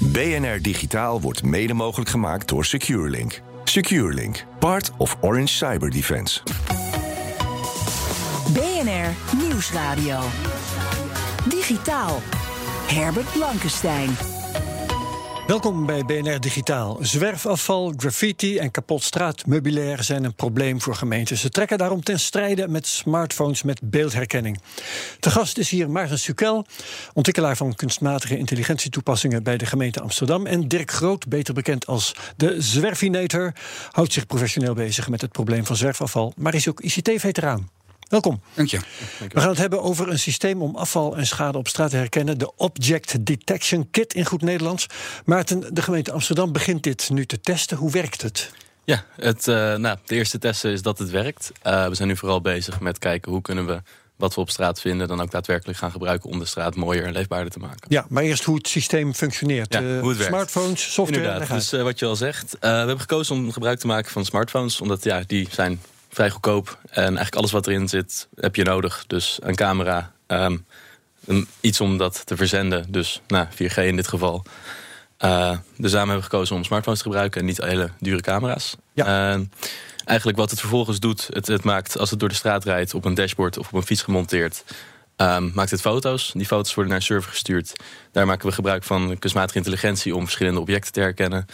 BNR Digitaal wordt mede mogelijk gemaakt door SecureLink. SecureLink, part of Orange Cyber Defense. BNR Nieuwsradio. Digitaal. Herbert Blankenstein. Welkom bij BNR Digitaal. Zwerfafval, graffiti en kapot straatmeubilair zijn een probleem voor gemeenten. Ze trekken daarom ten strijde met smartphones met beeldherkenning. Te gast is hier Maarten Sukel, ontwikkelaar van kunstmatige intelligentietoepassingen bij de gemeente Amsterdam. En Dirk Groot, beter bekend als de Zwerfinator, houdt zich professioneel bezig met het probleem van zwerfafval, maar is ook ICT-veteraan. Welkom. Dank je. We gaan het hebben over een systeem om afval en schade op straat te herkennen. De Object Detection Kit in goed Nederlands. Maarten, de gemeente Amsterdam begint dit nu te testen. Hoe werkt het? Ja, het, uh, nou, de eerste testen is dat het werkt. Uh, we zijn nu vooral bezig met kijken hoe kunnen we wat we op straat vinden... dan ook daadwerkelijk gaan gebruiken om de straat mooier en leefbaarder te maken. Ja, maar eerst hoe het systeem functioneert. Ja, hoe het werkt. Smartphones, software. Inderdaad, dus uh, wat je al zegt. we hebben gekozen om gebruik te maken van smartphones... omdat ja, die zijn vrij goedkoop. En eigenlijk alles wat erin zit, heb je nodig. Dus een camera, um, een, iets om dat te verzenden. Dus nou, 4G in dit geval. Uh, dus daarom hebben we gekozen om smartphones te gebruiken en niet hele dure camera's. Ja. Uh, eigenlijk wat het vervolgens doet, het, het, maakt als het door de straat rijdt op een dashboard of op een fiets gemonteerd. Um, maakt het foto's. Die foto's worden naar een server gestuurd. Daar maken we gebruik van kunstmatige intelligentie om verschillende objecten te herkennen.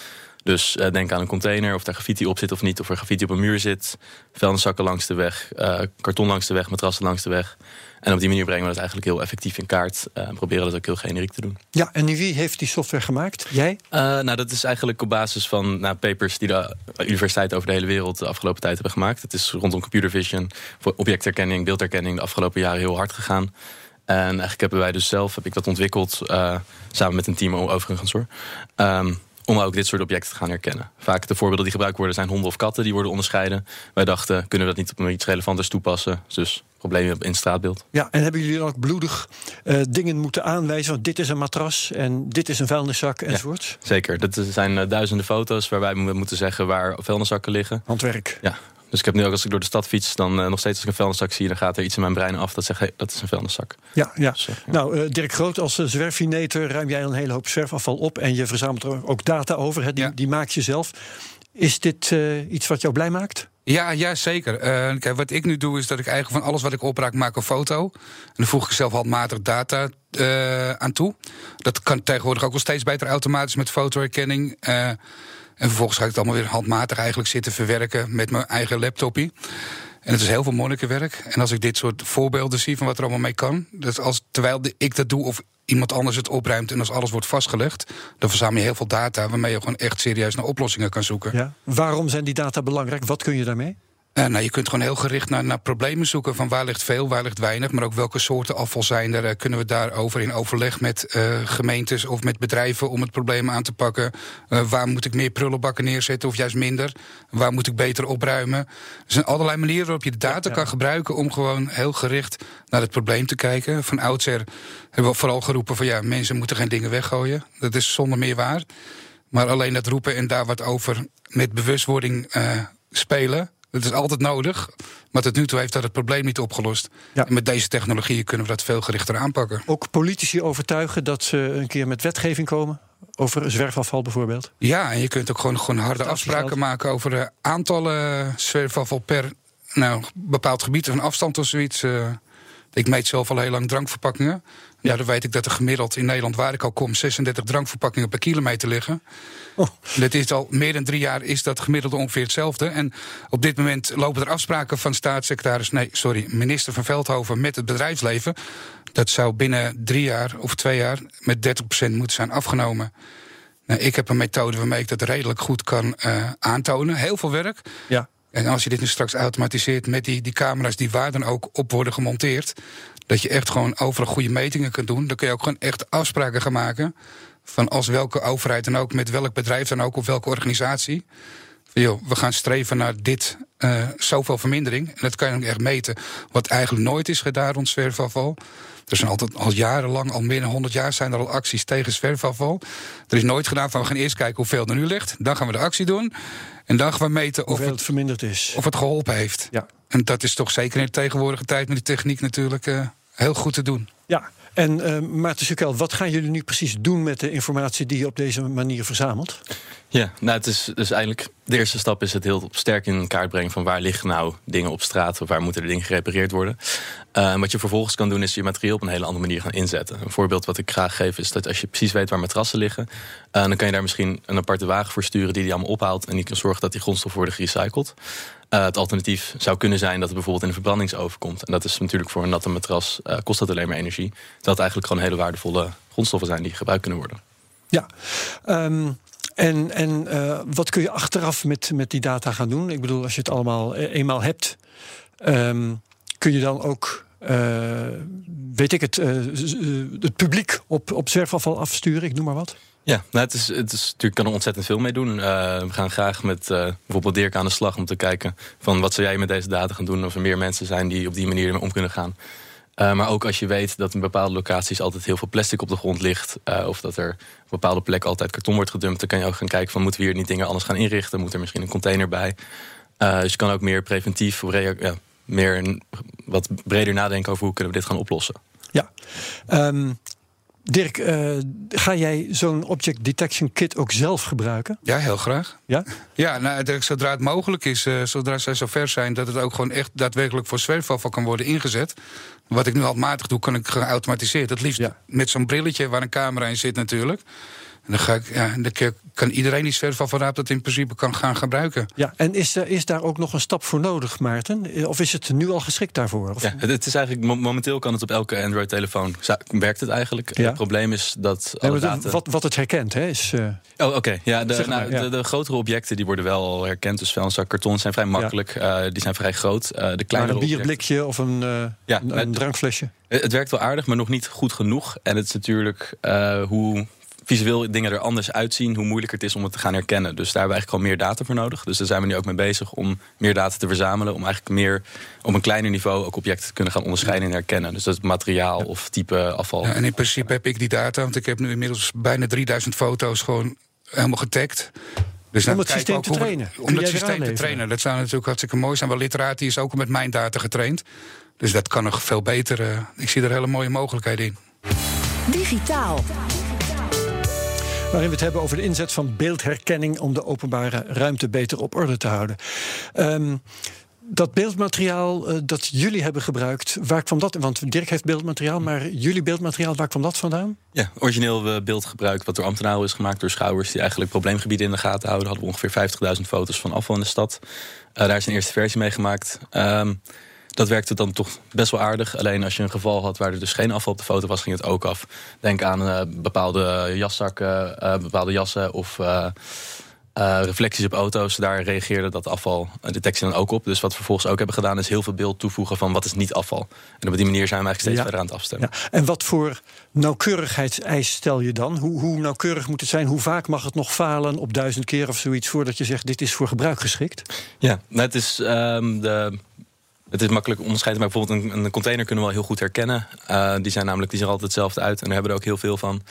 Dus uh, denk aan een container, of daar graffiti op zit of niet, of er graffiti op een muur zit. Vuilniszakken langs de weg, uh, karton langs de weg, matrassen langs de weg. En op die manier brengen we dat eigenlijk heel effectief in kaart. Uh, en proberen dat ook heel generiek te doen. Ja, en wie heeft die software gemaakt? Jij? nou, dat is eigenlijk op basis van nou, papers die de universiteiten over de hele wereld de afgelopen tijd hebben gemaakt. Het is rondom computer vision, voor objectherkenning, beeldherkenning de afgelopen jaren heel hard gegaan. En eigenlijk hebben wij dus zelf, heb ik dat ontwikkeld, samen met een team overigens hoor. Um, om ook dit soort objecten te gaan herkennen. Vaak de voorbeelden die gebruikt worden zijn honden of katten, die worden onderscheiden. Wij dachten, kunnen we dat niet op iets relevanters toepassen? Dus problemen in het straatbeeld. Ja, en hebben jullie dan ook bloedig uh, dingen moeten aanwijzen? Want dit is een matras en dit is een vuilniszak enzovoort? Ja, zeker. Dat zijn uh, duizenden foto's waarbij we moeten zeggen waar vuilniszakken liggen. Handwerk. Ja. Dus ik heb nu ook als ik door de stad fiets, dan uh, nog steeds als ik een vuilniszak zie, dan gaat er iets in mijn brein af dat zegt, hey, dat is een vuilniszak. Ja, ja. Dus, ja. Nou, uh, Dirk Groot, als uh, zwerfinator ruim jij een hele hoop zwerfafval op en je verzamelt er ook data over. Hè? Die, ja. die maak je zelf. Is dit iets wat jou blij maakt? Ja, ja zeker. Uh, kijk, wat ik nu doe is dat ik eigenlijk van alles wat ik opraak maak een foto. En dan voeg ik zelf handmatig data uh, aan toe. Dat kan tegenwoordig ook wel steeds beter automatisch met fotoherkenning. Uh, en vervolgens ga ik het allemaal weer handmatig eigenlijk zitten verwerken met mijn eigen laptopie. En het is heel veel monnikenwerk. En als ik dit soort voorbeelden zie van wat er allemaal mee kan. Dus als, terwijl ik dat doe of iemand anders het opruimt en als alles wordt vastgelegd, dan verzamel je heel veel data waarmee je gewoon echt serieus naar oplossingen kan zoeken. Waarom zijn die data belangrijk? Wat kun je daarmee? Uh, nou, je kunt gewoon heel gericht naar, naar problemen zoeken. Van waar ligt veel, waar ligt weinig. Maar ook welke soorten afval zijn er. Uh, kunnen we daarover in overleg met uh, gemeentes of met bedrijven om het probleem aan te pakken? waar moet ik meer prullenbakken neerzetten of juist minder? Waar moet ik beter opruimen? Er zijn allerlei manieren waarop je de data ja, ja. kan gebruiken om gewoon heel gericht naar het probleem te kijken. Van oudsher hebben we vooral geroepen van ja, mensen moeten geen dingen weggooien. Dat is zonder meer waar. Maar alleen dat roepen en daar wat over met bewustwording spelen. Dat is altijd nodig. Maar tot nu toe heeft dat het probleem niet opgelost. Ja. En met deze technologieën kunnen we dat veel gerichter aanpakken. Ook politici overtuigen dat ze een keer met wetgeving komen? Over zwerfafval bijvoorbeeld? Ja, en je kunt ook gewoon, gewoon harde afspraken maken over de aantallen zwerfafval per nou, bepaald gebied, een afstand of zoiets. Uh, ik meet zelf al heel lang drankverpakkingen. Ja. dan weet ik dat er gemiddeld in Nederland, waar ik al kom, 36 drankverpakkingen per kilometer liggen. Oh. Dat is al meer dan drie jaar is dat gemiddelde ongeveer hetzelfde. En op dit moment lopen er afspraken van staatssecretaris, nee, sorry, minister van Veldhoven met het bedrijfsleven. Dat zou binnen drie jaar of twee jaar met 30% moeten zijn afgenomen. Nou, ik heb een methode waarmee ik dat redelijk goed kan uh, aantonen. Heel veel werk. Ja. En als je dit nu straks automatiseert met die, die camera's die waar dan ook op worden gemonteerd. Dat je echt gewoon overal goede metingen kunt doen. Dan kun je ook gewoon echt afspraken gaan maken. van als welke overheid dan ook, met welk bedrijf dan ook, of welke organisatie. Joh, we gaan streven naar dit, uh, zoveel vermindering. En dat kan je ook echt meten. Wat eigenlijk nooit is gedaan rond zwerfafval. Er zijn altijd al jarenlang, al meer dan 100 jaar, zijn er al acties tegen zwerfafval. Er is nooit gedaan van we gaan eerst kijken hoeveel er nu ligt. Dan gaan we de actie doen. En dan gaan we meten of het, verminderd is. Of het geholpen heeft. Ja. En dat is toch zeker in de tegenwoordige tijd met die techniek natuurlijk uh, heel goed te doen. Ja, en uh, Maarten Sukkel, wat gaan jullie nu precies doen met de informatie die je op deze manier verzamelt? Ja, nou, het is dus eigenlijk de eerste stap is het heel sterk in kaart brengen van waar liggen nou dingen op straat of waar moeten er dingen gerepareerd worden. Uh, wat je vervolgens kan doen is je materiaal op een hele andere manier gaan inzetten. Een voorbeeld wat ik graag geef is dat als je precies weet waar matrassen liggen, uh, dan kan je daar misschien een aparte wagen voor sturen die die allemaal ophaalt en die kan zorgen dat die grondstoffen worden gerecycled. Uh, het alternatief zou kunnen zijn dat het bijvoorbeeld in een verbrandingsoven komt. En dat is natuurlijk voor een natte matras kost dat alleen maar energie. Dat eigenlijk gewoon hele waardevolle grondstoffen zijn die gebruikt kunnen worden. Ja, um, en, en uh, wat kun je achteraf met, met die data gaan doen? Ik bedoel, als je het allemaal e-, eenmaal hebt, um, kun je dan ook, weet ik het, het publiek op, op zwerfafval afsturen, ik noem maar wat? Ja, nou, het, is, het is natuurlijk kan er ontzettend veel mee doen. Uh, we gaan graag met uh, bijvoorbeeld Dirk aan de slag om te kijken van wat zou jij met deze data gaan doen, of er meer mensen zijn die op die manier om kunnen gaan. Uh, maar ook als je weet dat in bepaalde locaties altijd heel veel plastic op de grond ligt. Of dat er op bepaalde plekken altijd karton wordt gedumpt. Dan kan je ook gaan kijken van moeten we hier niet dingen anders gaan inrichten. Moet er misschien een container bij. Dus je kan ook meer preventief, ja, meer wat breder nadenken over hoe kunnen we dit gaan oplossen. Ja, um, Dirk, uh, ga jij zo'n object detection kit ook zelf gebruiken? Ja, heel graag. Ja? Ja, nou, zodra het mogelijk is, uh, zodra zij zover zijn dat het ook gewoon echt daadwerkelijk voor zwerfafval kan worden ingezet. Wat ik nu handmatig doe, kan ik geautomatiseerd. Het liefst ja. met zo'n brilletje waar een camera in zit natuurlijk. En dan, ga ik, ja, dan kan iedereen die zwerfafvalraad dat in principe kan gaan gebruiken. Ja, en is, er, is daar ook nog een stap voor nodig, Maarten? Of is het nu al geschikt daarvoor? Of? Ja, het is eigenlijk, momenteel kan het op elke Android-telefoon. Werkt het eigenlijk? Ja. Het probleem is dat. Data... wat, wat het herkent, hè? Is, uh... Oh, oké. Okay. Ja, de, nou, ja. De, de, grotere objecten die worden wel al herkend. Dus vuilniszak, karton zijn vrij makkelijk. Ja. Uh, die zijn vrij groot. Uh, de maar een bierblikje of een, ja, een, een drankflesje? Het werkt wel aardig, maar nog niet goed genoeg. En het is natuurlijk hoe visueel dingen er anders uitzien, hoe moeilijker het is om het te gaan herkennen. Dus daar hebben we eigenlijk al meer data voor nodig. Dus daar zijn we nu ook mee bezig om meer data te verzamelen. Om eigenlijk meer op een kleiner niveau ook objecten te kunnen gaan onderscheiden en herkennen. Dus dat het materiaal of type afval. Ja, en in principe heb ik die data, want ik heb nu inmiddels bijna 3000 foto's gewoon helemaal getagd. Dus om het systeem te trainen. om het systeem te trainen. Dat zou natuurlijk hartstikke mooi zijn. Wel literatie is ook met mijn data getraind. Dus dat kan nog veel beter. Uh, ik zie er hele mooie mogelijkheden in. Digitaal waarin we het hebben over de inzet van beeldherkenning om de openbare ruimte beter op orde te houden. Um, dat beeldmateriaal uh, dat jullie hebben gebruikt, waar kwam dat? Want Dirk heeft beeldmateriaal, maar jullie beeldmateriaal, waar kwam dat vandaan? Ja, origineel uh, beeld gebruikt wat door ambtenaren is gemaakt door schouwers die eigenlijk probleemgebieden in de gaten houden. Hadden we ongeveer 50.000 foto's van afval in de stad. Uh, daar is een eerste versie mee gemaakt. Um, dat werkte dan toch best wel aardig. Alleen als je een geval had waar er dus geen afval op de foto was, ging het ook af. Denk aan uh, bepaalde jaszakken, uh, bepaalde jassen of uh, reflecties op auto's. Daar reageerde dat afvaldetectie dan ook op. Dus wat we vervolgens ook hebben gedaan, is heel veel beeld toevoegen van wat is niet afval. En op die manier zijn we eigenlijk steeds ja. verder aan het afstemmen. Ja. En wat voor nauwkeurigheidseis stel je dan? Hoe, hoe nauwkeurig moet het zijn? Hoe vaak mag het nog falen op duizend keer of zoiets voordat je zegt dit is voor gebruik geschikt? Ja, nou, het is um, de het is makkelijk onderscheiden, maar bijvoorbeeld een, een container kunnen we wel heel goed herkennen. Uh, die zijn namelijk die zien er altijd hetzelfde uit en daar hebben we er ook heel veel van.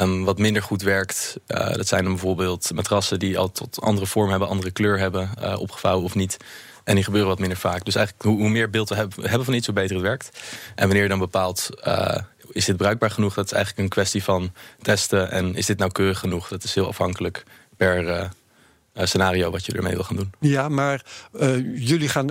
Um, wat minder goed werkt, uh, dat zijn dan bijvoorbeeld matrassen die al tot andere vorm hebben, andere kleur hebben, uh, opgevouwen of niet. En die gebeuren wat minder vaak. Dus eigenlijk hoe, hoe meer beeld we hebben van iets, hoe beter het werkt. En wanneer je dan bepaalt, is dit bruikbaar genoeg? Dat is eigenlijk een kwestie van testen. En is dit nauwkeurig genoeg? Dat is heel afhankelijk per scenario wat je ermee wil gaan doen. Ja, maar jullie gaan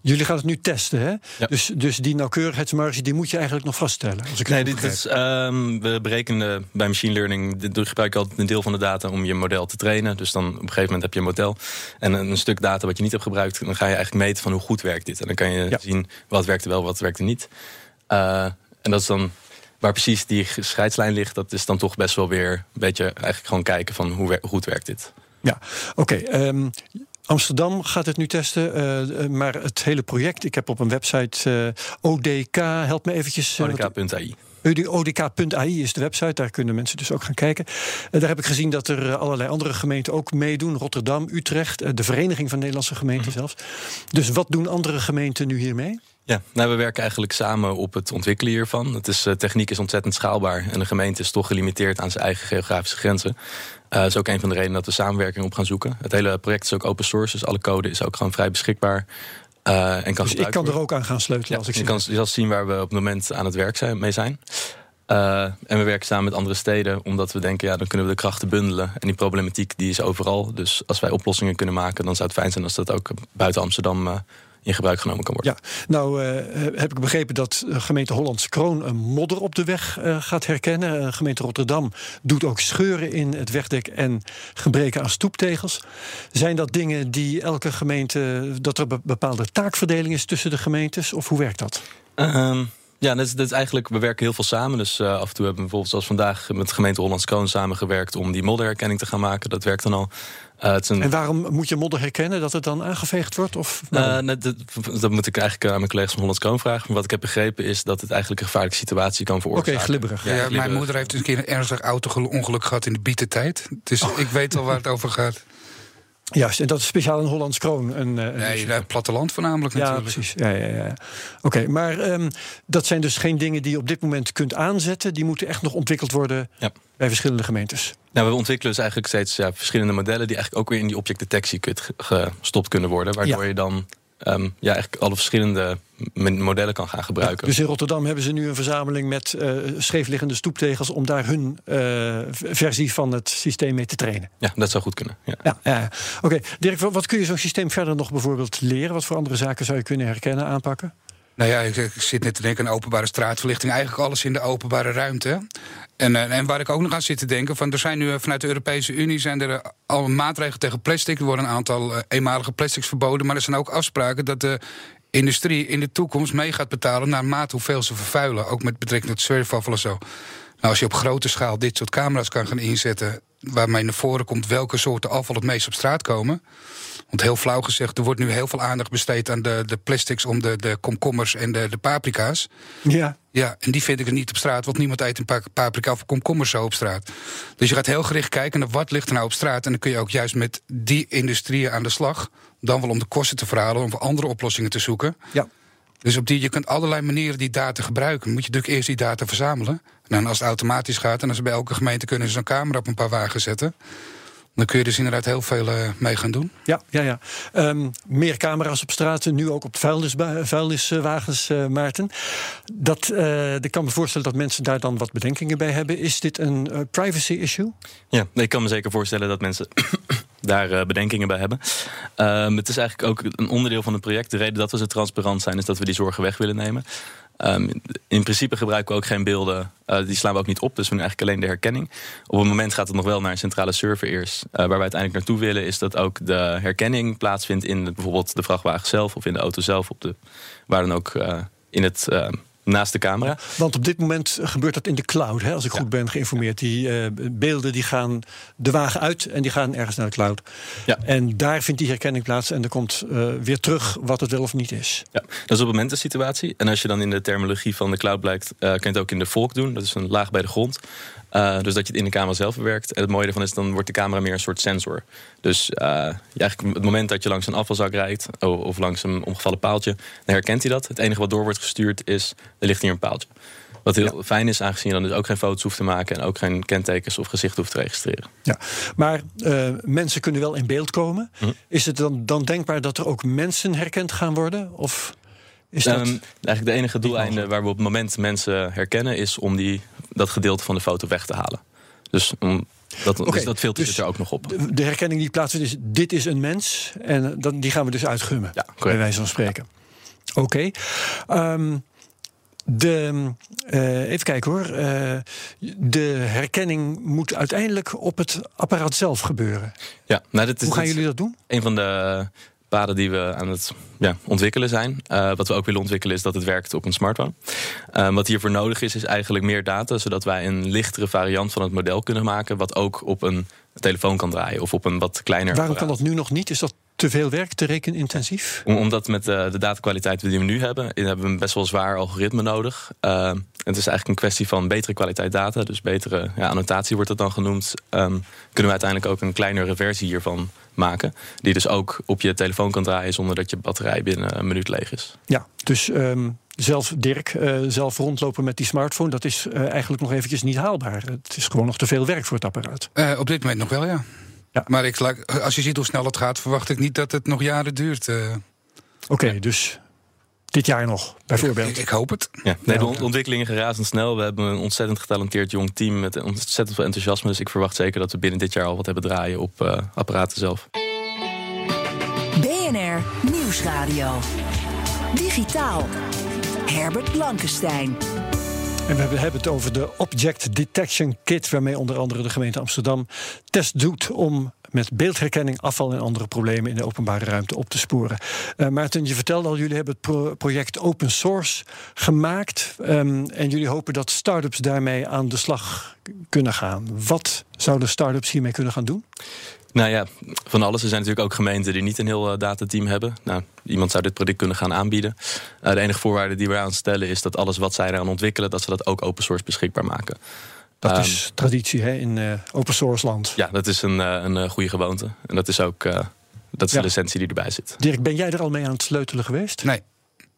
Jullie gaan het nu testen, hè? Ja. Dus, dus die nauwkeurigheidsmarge die moet je eigenlijk nog vaststellen. Als ik nee, dit is, um, we berekenen bij machine learning. Dit gebruik je altijd een deel van de data om je model te trainen. Dus dan op een gegeven moment heb je een model. En een, stuk data wat je niet hebt gebruikt. Dan ga je eigenlijk meten van hoe goed werkt dit. En dan kan je ja. zien wat werkte wel, wat werkte niet. Uh, en dat is dan waar precies die scheidslijn ligt. Dat is dan toch best wel weer een beetje eigenlijk gewoon kijken van hoe goed werkt dit. Ja, oké. Okay, um, Amsterdam gaat het nu testen, uh, maar het hele project, ik heb op een website uh, ODK, help me eventjes. ODK.ai. ODK.ai is de website, daar kunnen mensen dus ook gaan kijken. Uh, daar heb ik gezien dat er allerlei andere gemeenten ook meedoen. Rotterdam, Utrecht, uh, de Vereniging van Nederlandse Gemeenten zelfs. Dus wat doen andere gemeenten nu hiermee? Ja, nou, we werken eigenlijk samen op het ontwikkelen hiervan. Het is, uh, techniek is ontzettend schaalbaar en de gemeente is toch gelimiteerd aan zijn eigen geografische grenzen. Uh, dat is ook een van de redenen dat we samenwerking op gaan zoeken. Het hele project is ook open source, dus alle code is ook gewoon vrij beschikbaar. Uh, en kan dus ik kan er ook aan gaan sleutelen ja, als ik je kan, je zal zien waar we op het moment aan het werk zijn, mee zijn. Uh, en we werken samen met andere steden, omdat we denken, ja, dan kunnen we de krachten bundelen. En die problematiek die is overal. Dus als wij oplossingen kunnen maken, dan zou het fijn zijn als dat ook buiten Amsterdam in gebruik genomen kan worden. Ja, nou uh, heb ik begrepen dat gemeente Hollands Kroon een modder op de weg uh, gaat herkennen. gemeente Rotterdam doet ook scheuren in het wegdek en gebreken aan stoeptegels. Zijn dat dingen die elke gemeente, dat er bepaalde taakverdeling is tussen de gemeentes? Of hoe werkt dat? Um, ja, dat is, dat is, eigenlijk, we werken heel veel samen. Dus uh, af en toe hebben we bijvoorbeeld zoals vandaag met de gemeente Hollands Kroon samengewerkt om die modderherkenning te gaan maken. Dat werkt dan al. Uh, een... En waarom moet je modder herkennen? Dat het dan aangeveegd wordt? Of uh, nee, dat, dat, moet ik eigenlijk aan mijn collega's van Hollands Kroon vragen. Maar wat ik heb begrepen is dat het eigenlijk een gevaarlijke situatie kan veroorzaken. Oké, okay, glibberig. Ja, ja, glibberig. Mijn moeder heeft een keer een ernstig auto-ongeluk gehad in de bietentijd. Dus oh. ik weet al waar het over gaat. Juist, en dat is speciaal in Hollands Kroon. Een, een nee, het platteland voornamelijk ja, natuurlijk. Precies. Ja, ja, ja. Oké, okay, maar um, dat zijn dus geen dingen die je op dit moment kunt aanzetten. Die moeten echt nog ontwikkeld worden ja. bij verschillende gemeentes. Nou, we ontwikkelen dus eigenlijk steeds ja, verschillende modellen... die eigenlijk ook weer in die objectdetectie gestopt kunnen worden. Waardoor ja. je dan um, ja, eigenlijk alle verschillende modellen kan gaan gebruiken. Dus in Rotterdam hebben ze nu een verzameling met uh, scheefliggende stoeptegels om daar hun uh, versie van het systeem mee te trainen. Ja, dat zou goed kunnen. Ja. Ja, ja. Oké, okay. Dirk, wat kun je zo'n systeem verder nog bijvoorbeeld leren? Wat voor andere zaken zou je kunnen herkennen, aanpakken? Nou ja, ik, zit net te denken aan openbare straatverlichting. Eigenlijk alles in de openbare ruimte. En, en waar ik ook nog aan zit te denken, van er zijn nu vanuit de Europese Unie zijn er al maatregelen tegen plastic. Er worden een aantal eenmalige plastics verboden. Maar er zijn ook afspraken dat de industrie in de toekomst mee gaat betalen naar mate hoeveel ze vervuilen. Ook met betrekking tot zwerfafval en zo. Nou, als je op grote schaal dit soort camera's kan gaan inzetten, waarmee naar voren komt welke soorten afval het meest op straat komen. Want heel flauw gezegd, er wordt nu heel veel aandacht besteed aan de, de plastics om de, de komkommers en de, de paprika's. Ja. Ja, en die vind ik er niet op straat, want niemand eet een paprika of komkommers zo op straat. Dus je gaat heel gericht kijken naar wat ligt er nou op straat. En dan kun je ook juist met die industrieën aan de slag. Dan wel om de kosten te verhalen, om voor andere oplossingen te zoeken. Ja. Dus op die, je kunt allerlei manieren die data gebruiken. Moet je natuurlijk eerst die data verzamelen. En als het automatisch gaat, en als bij elke gemeente kunnen ze zo'n camera op een paar wagen zetten. Dan kun je dus inderdaad heel veel uh, mee gaan doen. Ja, ja, ja. Um, meer camera's op straat, nu ook op vuilniswagens, uh, Maarten. Dat, uh, ik kan me voorstellen dat mensen daar dan wat bedenkingen bij hebben. Is dit een privacy issue? Ja, ik kan me zeker voorstellen dat mensen daar bedenkingen bij hebben. Um, het is eigenlijk ook een onderdeel van het project. De reden dat we zo transparant zijn, is dat we die zorgen weg willen nemen. Um, in principe gebruiken we ook geen beelden. Uh, die slaan we ook niet op, dus we doen eigenlijk alleen de herkenning. Op het moment gaat het nog wel naar een centrale server eerst. Uh, waar we uiteindelijk naartoe willen, is dat ook de herkenning plaatsvindt in bijvoorbeeld de vrachtwagen zelf of in de auto zelf, op de, waar dan ook in het naast de camera. Want op dit moment gebeurt dat in de cloud, hè, als ik ja. goed ben geïnformeerd. Die uh, beelden die gaan de wagen uit en die gaan ergens naar de cloud. Ja. En daar vindt die herkenning plaats en er komt uh, weer terug wat het wel of niet is. Ja, dat is op het moment de situatie. En als je dan in de terminologie van de cloud blijkt, uh, kan je het ook in de volk doen. Dat is een laag bij de grond. Uh, dus dat je het in de camera zelf bewerkt. En het mooie ervan is, dan wordt de camera meer een soort sensor. Dus uh, eigenlijk het moment dat je langs een afvalzak rijdt... of langs een omgevallen paaltje, dan herkent hij dat. Het enige wat door wordt gestuurd is, er ligt hier een paaltje. Wat heel ja. fijn is, aangezien je dan dus ook geen foto's hoeft te maken... en ook geen kentekens of gezicht hoeft te registreren. Ja, maar uh, mensen kunnen wel in beeld komen. Hm. Is het dan, dan denkbaar dat er ook mensen herkend gaan worden? Of... Is dat um, eigenlijk de enige doeleinde waar we op het moment mensen herkennen... is om die, dat gedeelte van de foto weg te halen. Dus, om, dat, okay, dus dat filter dus zit er ook nog op. De, de herkenning die plaatsvindt is... dit is een mens en dan, die gaan we dus uitgummen. Ja, bij wijze van spreken. Ja. Oké. Okay. Um, de, uh, even kijken hoor. Uh, de herkenning moet uiteindelijk op het apparaat zelf gebeuren. Ja, nou, is, Hoe gaan jullie dat doen? Een van de paden die we aan het ja, ontwikkelen zijn. Uh, wat we ook willen ontwikkelen is dat het werkt op een smartphone. Uh, wat hiervoor nodig is, is eigenlijk meer data, zodat wij een lichtere variant van het model kunnen maken, wat ook op een telefoon kan draaien of op een wat kleiner. Waarom apparaat. kan dat nu nog niet? Is dat te veel werk, te rekenintensief? Om, omdat met uh, de datakwaliteit die we nu hebben, hebben we een best wel zwaar algoritme nodig. Uh, het is eigenlijk een kwestie van betere kwaliteit data, dus betere ja, annotatie wordt dat dan genoemd. Um, kunnen we uiteindelijk ook een kleinere versie hiervan maken. Die dus ook op je telefoon kan draaien zonder dat je batterij binnen een minuut leeg is. Ja, dus um, zelf Dirk, uh, zelf rondlopen met die smartphone, dat is uh, eigenlijk nog eventjes niet haalbaar. Het is gewoon nog te veel werk voor het apparaat. Uh, op dit moment nog wel, ja. Ja. Maar ik, als je ziet hoe snel het gaat, verwacht ik niet dat het nog jaren duurt. Oké, okay, dus dit jaar nog, bijvoorbeeld. Ik, ik hoop het. Ja, nee, de ontwikkelingen gaan razendsnel. We hebben een ontzettend getalenteerd jong team met ontzettend veel enthousiasme. Dus ik verwacht zeker dat we binnen dit jaar al wat hebben draaien op uh, apparaten zelf. BNR Nieuwsradio. Digitaal. Herbert Blankenstein. En we hebben het over de Object Detection Kit, waarmee onder andere de gemeente Amsterdam test doet om met beeldherkenning afval en andere problemen in de openbare ruimte op te sporen. Uh, Maarten, je vertelde al, jullie hebben het pro project open source gemaakt. Um, en jullie hopen dat start-ups daarmee aan de slag kunnen gaan. Wat zouden start-ups hiermee kunnen gaan doen? Nou ja, van alles. Er zijn natuurlijk ook gemeenten die niet een heel uh, datateam hebben. Nou, iemand zou dit product kunnen gaan aanbieden. Uh, de enige voorwaarde die we aan stellen is dat alles wat zij eraan ontwikkelen, dat ze dat ook open source beschikbaar maken. Dat um, is traditie hè, in uh, open source land. Ja, dat is een, een goede gewoonte. En dat is ook dat is ja. de licentie die erbij zit. Dirk, ben jij er al mee aan het sleutelen geweest? Nee.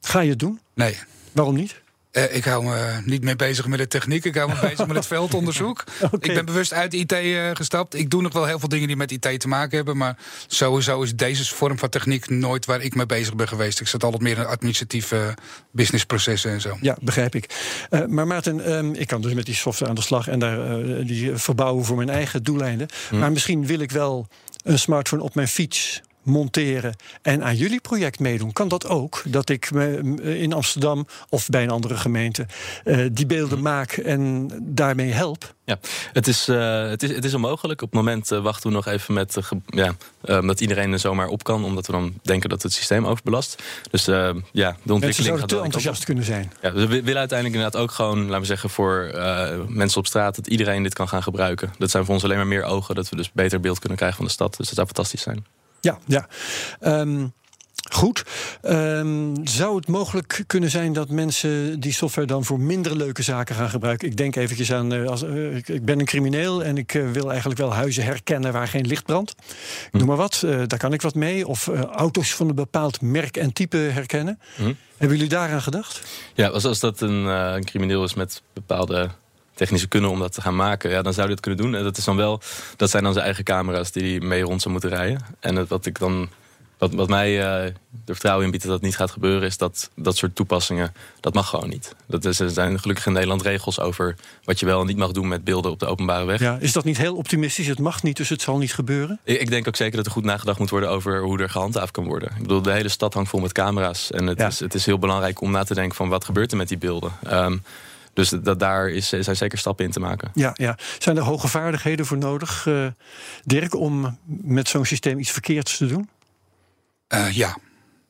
Ga je het doen? Nee. Waarom niet? Uh, ik hou me niet meer bezig met de techniek. Ik hou me bezig met het veldonderzoek. okay. Ik ben bewust uit IT uh, gestapt. Ik doe nog wel heel veel dingen die met IT te maken hebben. Maar sowieso is deze vorm van techniek nooit waar ik mee bezig ben geweest. Ik zat altijd meer in administratieve businessprocessen en zo. Ja, begrijp ik. Uh, maar Maarten, um, ik kan dus met die software aan de slag en daar die verbouwen voor mijn eigen doeleinden. Hm. Maar misschien wil ik wel een smartphone op mijn fiets monteren en aan jullie project meedoen. Kan dat ook? Dat ik me in Amsterdam of bij een andere gemeente uh, die beelden maak en daarmee help? Ja, het is, uh, het is, het is onmogelijk. Op het moment uh, wachten we nog even met ja, dat iedereen er zomaar op kan, omdat we dan denken dat het systeem overbelast. Dus ja, de ontwikkeling Mensen zouden te enthousiast kunnen zijn. Ja, we willen uiteindelijk inderdaad ook gewoon, laten we zeggen, voor mensen op straat dat iedereen dit kan gaan gebruiken. Dat zijn voor ons alleen maar meer ogen, dat we dus beter beeld kunnen krijgen van de stad. Dus dat zou fantastisch zijn. Ja, ja. Um, goed. Um, zou het mogelijk kunnen zijn dat mensen die software dan voor minder leuke zaken gaan gebruiken? Ik denk eventjes aan, uh, als, uh, ik, ik, ben een crimineel en ik uh, wil eigenlijk wel huizen herkennen waar geen licht brandt. Hm. Noem maar wat, daar kan ik wat mee. Of auto's van een bepaald merk en type herkennen. Hm. Hebben jullie daaraan gedacht? Ja, als, als dat een, een crimineel is met bepaalde technische kunnen om dat te gaan maken, ja, dan zou je dat kunnen doen. En dat is dan wel, dat zijn dan zijn eigen camera's die mee rond zou moeten rijden. En wat ik dan, wat, wat mij uh, er vertrouwen in biedt dat dat niet gaat gebeuren, is dat dat soort toepassingen, dat mag gewoon niet. Dat is, er zijn gelukkig in Nederland regels over wat je wel en niet mag doen met beelden op de openbare weg. Ja, is dat niet heel optimistisch? Het mag niet, dus het zal niet gebeuren? Ik, ik denk ook zeker dat er goed nagedacht moet worden over hoe er gehandhaafd kan worden. Ik bedoel, de hele stad hangt vol met camera's. En het, ja. is, het is heel belangrijk om na te denken van wat gebeurt er met die beelden. Um, dus dat, daar is, zijn zeker stappen in te maken. Ja, ja. Zijn er hoge vaardigheden voor nodig, uh, Dirk, om met zo'n systeem iets verkeerds te doen? Uh, ja.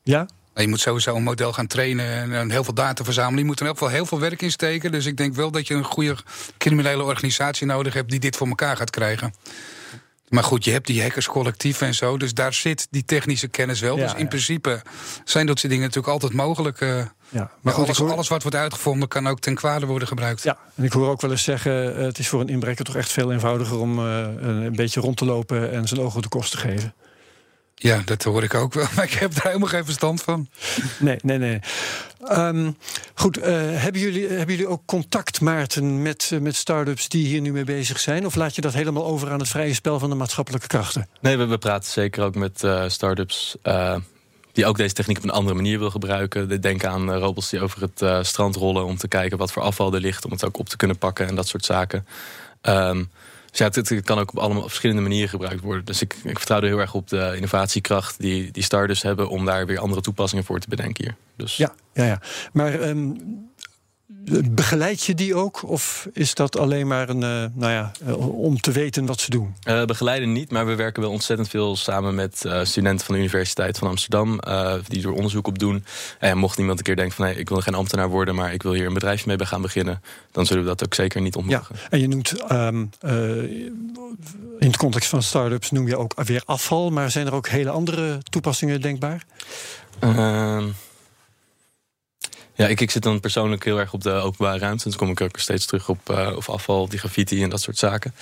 Ja? Je moet sowieso een model gaan trainen en heel veel data verzamelen. Je moet er in elk geval heel veel werk in steken. Dus ik denk wel dat je een goede criminele organisatie nodig hebt die dit voor elkaar gaat krijgen. Maar goed, je hebt die hackerscollectieven en zo. Dus daar zit die technische kennis wel. Ja, dus in ja. principe zijn dat soort dingen natuurlijk altijd mogelijk. Uh, ja, maar goed, alles, hoor... alles, wat wordt uitgevonden kan ook ten kwade worden gebruikt. Ja, en ik hoor ook wel eens zeggen... Uh, het is voor een inbreker toch echt veel eenvoudiger... om uh, een beetje rond te lopen en zijn ogen de kost te geven. Ja, dat hoor ik ook wel. Maar ik heb daar helemaal geen verstand van. Nee, nee, nee. Um, goed, uh, hebben, jullie, hebben jullie ook contact, Maarten, met, uh, met start-ups die hier nu mee bezig zijn? Of laat je dat helemaal over aan het vrije spel van de maatschappelijke krachten? Nee, we, we praten zeker ook met uh, start-ups die ook deze techniek op een andere manier wil gebruiken. Denk aan robots die over het strand rollen om te kijken wat voor afval er ligt, om het ook op te kunnen pakken en dat soort zaken. Um, dus ja, het, kan ook op allemaal verschillende manieren gebruikt worden. Dus ik, ik vertrouw er heel erg op de innovatiekracht die, die starters hebben om daar weer andere toepassingen voor te bedenken hier. Dus. Ja, ja, ja. Maar um, begeleid je die ook? Of is dat alleen maar een, uh, nou ja, uh, om te weten wat ze doen? Uh, begeleiden niet, maar we werken wel ontzettend veel samen met studenten van de Universiteit van Amsterdam. die er onderzoek op doen. En mocht iemand een keer denken van hey, ik wil geen ambtenaar worden, maar ik wil hier een bedrijfje mee gaan beginnen. Dan zullen we dat ook zeker niet ontmoedigen. Ja, en je noemt um, in het context van start-ups noem je ook weer afval, maar zijn er ook hele andere toepassingen denkbaar? Ehm, ja, ik, ik zit dan persoonlijk heel erg op de openbare ruimte. Dus kom ik ook steeds terug op, uh, op afval, die graffiti en dat soort zaken.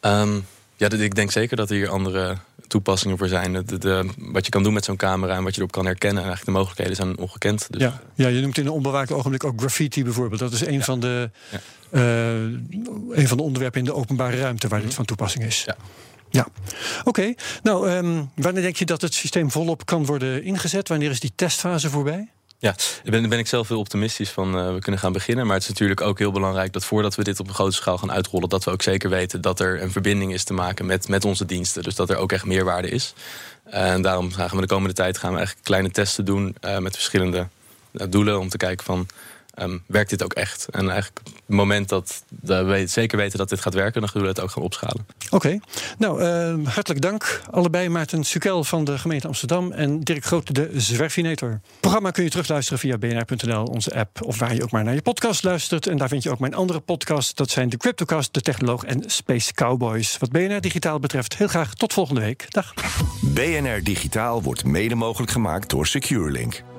Ehm, ja, ik denk zeker dat er hier andere toepassingen voor zijn. De, de, wat je kan doen met zo'n camera en wat je erop kan herkennen. Eigenlijk de mogelijkheden zijn ongekend. Dus. Ja, ja, je noemt in een onbewaakt ogenblik ook graffiti bijvoorbeeld. Dat is een, van, de, ja. uh, een van de onderwerpen in de openbare ruimte waar dit mhm. van toepassing is. Ja. Ja, oké. Nou, um, wanneer denk je dat het systeem volop kan worden ingezet? Wanneer is die testfase voorbij? Ja, daar ben, ik zelf heel optimistisch van uh, we kunnen gaan beginnen. Maar het is natuurlijk ook heel belangrijk dat voordat we dit op een grote schaal gaan uitrollen, dat we ook zeker weten dat er een verbinding is te maken met, met onze diensten. Dus dat er ook echt meerwaarde is. En daarom gaan we de komende tijd gaan we eigenlijk kleine testen doen uh, met verschillende uh, doelen om te kijken van Um, werkt dit ook echt? En eigenlijk het moment dat we zeker weten dat dit gaat werken, dan gaan we het ook gaan opschalen. Oké, nou uh, hartelijk dank allebei. Maarten Sukel van de gemeente Amsterdam en Dirk Grote, de Zwerfinator. Het programma kun je terugluisteren via bnr.nl, onze app, of waar je ook maar naar je podcast luistert. En daar vind je ook mijn andere podcasts. Dat zijn de Cryptocast, de Technoloog en Space Cowboys. Wat BNR Digitaal betreft, heel graag tot volgende week. Dag. BNR Digitaal wordt mede mogelijk gemaakt door SecureLink.